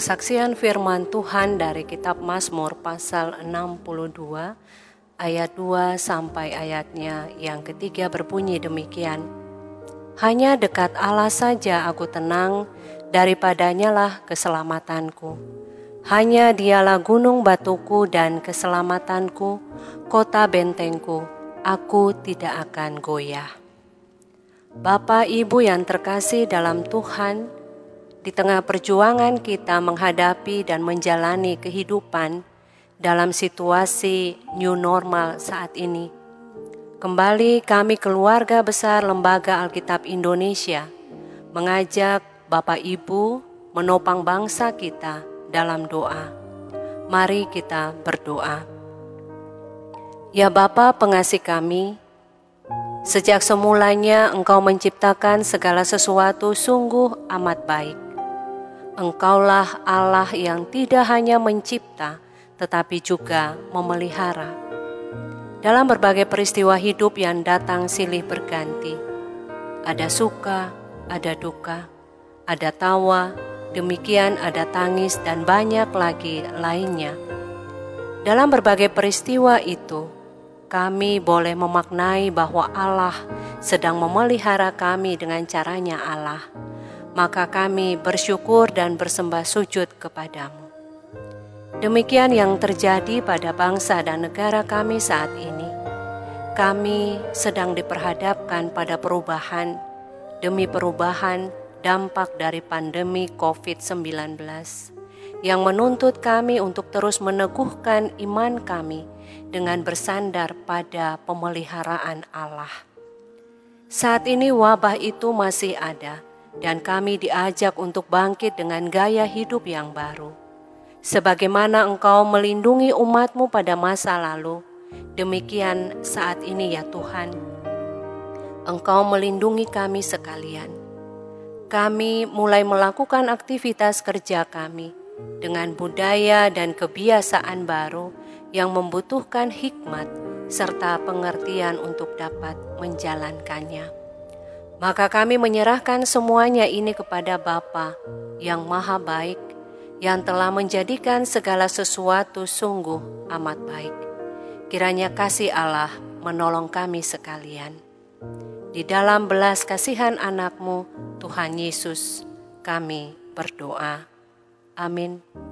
Kesaksian firman Tuhan dari kitab Mazmur pasal 62 ayat 2 sampai ayatnya yang ketiga berbunyi demikian. Hanya dekat Allah saja aku tenang, daripadanya lah keselamatanku. Hanya dialah gunung batuku dan keselamatanku, kota bentengku, aku tidak akan goyah. Bapak Ibu yang terkasih dalam Tuhan, di tengah perjuangan kita menghadapi dan menjalani kehidupan dalam situasi new normal saat ini. Kembali kami keluarga besar Lembaga Alkitab Indonesia mengajak Bapak Ibu menopang bangsa kita dalam doa. Mari kita berdoa. Ya Bapa pengasih kami, sejak semulanya Engkau menciptakan segala sesuatu sungguh amat baik Engkaulah Allah yang tidak hanya mencipta, tetapi juga memelihara. Dalam berbagai peristiwa hidup yang datang silih berganti, ada suka, ada duka, ada tawa, demikian ada tangis, dan banyak lagi lainnya. Dalam berbagai peristiwa itu, kami boleh memaknai bahwa Allah sedang memelihara kami dengan caranya Allah maka kami bersyukur dan bersembah sujud kepadamu. Demikian yang terjadi pada bangsa dan negara kami saat ini. Kami sedang diperhadapkan pada perubahan demi perubahan dampak dari pandemi COVID-19 yang menuntut kami untuk terus meneguhkan iman kami dengan bersandar pada pemeliharaan Allah. Saat ini wabah itu masih ada, dan kami diajak untuk bangkit dengan gaya hidup yang baru. Sebagaimana engkau melindungi umatmu pada masa lalu, demikian saat ini ya Tuhan. Engkau melindungi kami sekalian. Kami mulai melakukan aktivitas kerja kami dengan budaya dan kebiasaan baru yang membutuhkan hikmat serta pengertian untuk dapat menjalankannya. Maka kami menyerahkan semuanya ini kepada Bapa yang maha baik, yang telah menjadikan segala sesuatu sungguh amat baik. Kiranya kasih Allah menolong kami sekalian. Di dalam belas kasihan anakmu, Tuhan Yesus, kami berdoa. Amin.